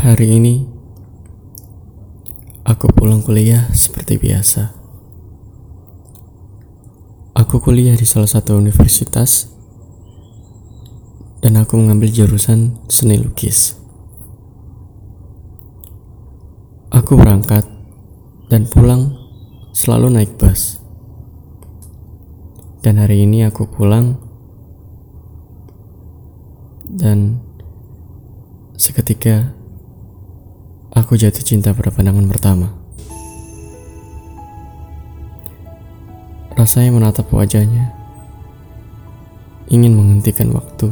Hari ini aku pulang kuliah seperti biasa. Aku kuliah di salah satu universitas dan aku mengambil jurusan seni lukis. Aku berangkat dan pulang selalu naik bus. Dan hari ini aku pulang dan seketika Aku jatuh cinta pada pandangan pertama. Rasanya menatap wajahnya, ingin menghentikan waktu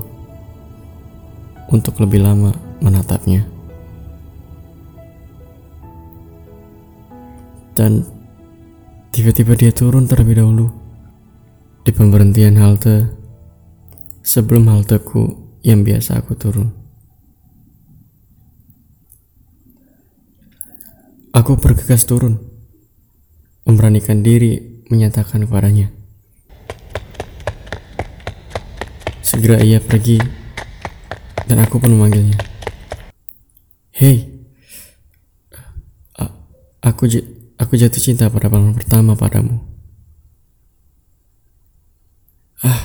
untuk lebih lama menatapnya. Dan tiba-tiba dia turun terlebih dahulu di pemberhentian halte sebelum halteku yang biasa aku turun. Aku bergegas turun, memberanikan diri menyatakan kepadanya. Segera ia pergi, dan aku pun memanggilnya. Hei, aku aku jatuh cinta pada pandangan pertama padamu. Ah,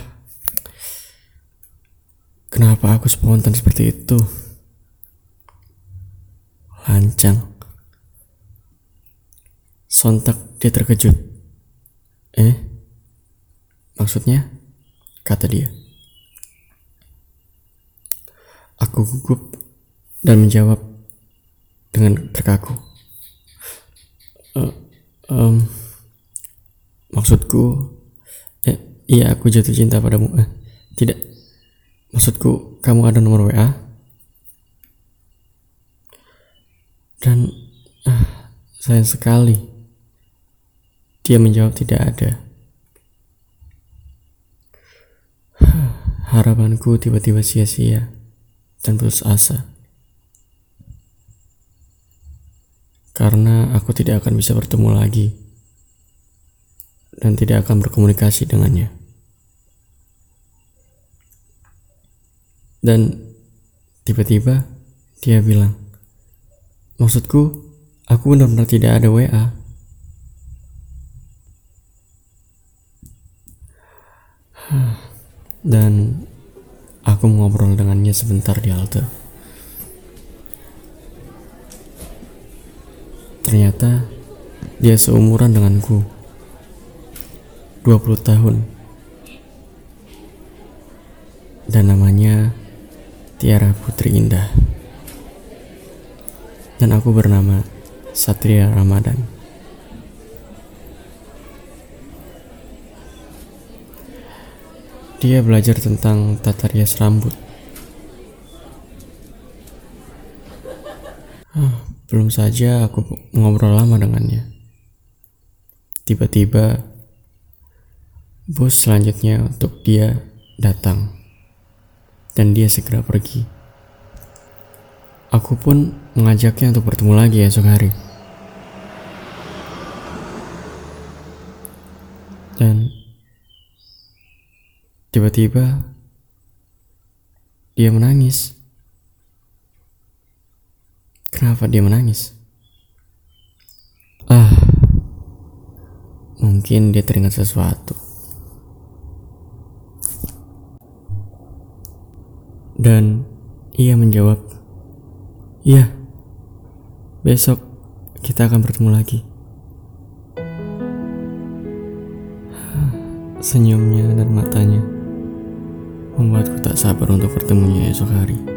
kenapa aku spontan seperti itu? Lancang. Sontak dia terkejut. Eh? Maksudnya? Kata dia. Aku gugup dan menjawab dengan terkaku. Uh, um, maksudku, eh, iya aku jatuh cinta padamu. Eh, tidak, maksudku kamu ada nomor WA? Dan uh, sayang sekali dia menjawab tidak ada. Harapanku tiba-tiba sia-sia dan putus asa. Karena aku tidak akan bisa bertemu lagi dan tidak akan berkomunikasi dengannya. Dan tiba-tiba dia bilang, "Maksudku, aku benar-benar tidak ada WA." Dan aku ngobrol dengannya sebentar di halte. Ternyata dia seumuran denganku. 20 tahun. Dan namanya Tiara Putri Indah. Dan aku bernama Satria Ramadan. Dia belajar tentang tata rias rambut. Ah, belum saja aku ngobrol lama dengannya. Tiba-tiba bus selanjutnya untuk dia datang dan dia segera pergi. Aku pun mengajaknya untuk bertemu lagi esok hari. Dan Tiba-tiba dia menangis. Kenapa dia menangis? Ah, mungkin dia teringat sesuatu. Dan ia menjawab, "Iya, besok kita akan bertemu lagi." Senyumnya dan matanya membuatku tak sabar untuk bertemunya esok hari.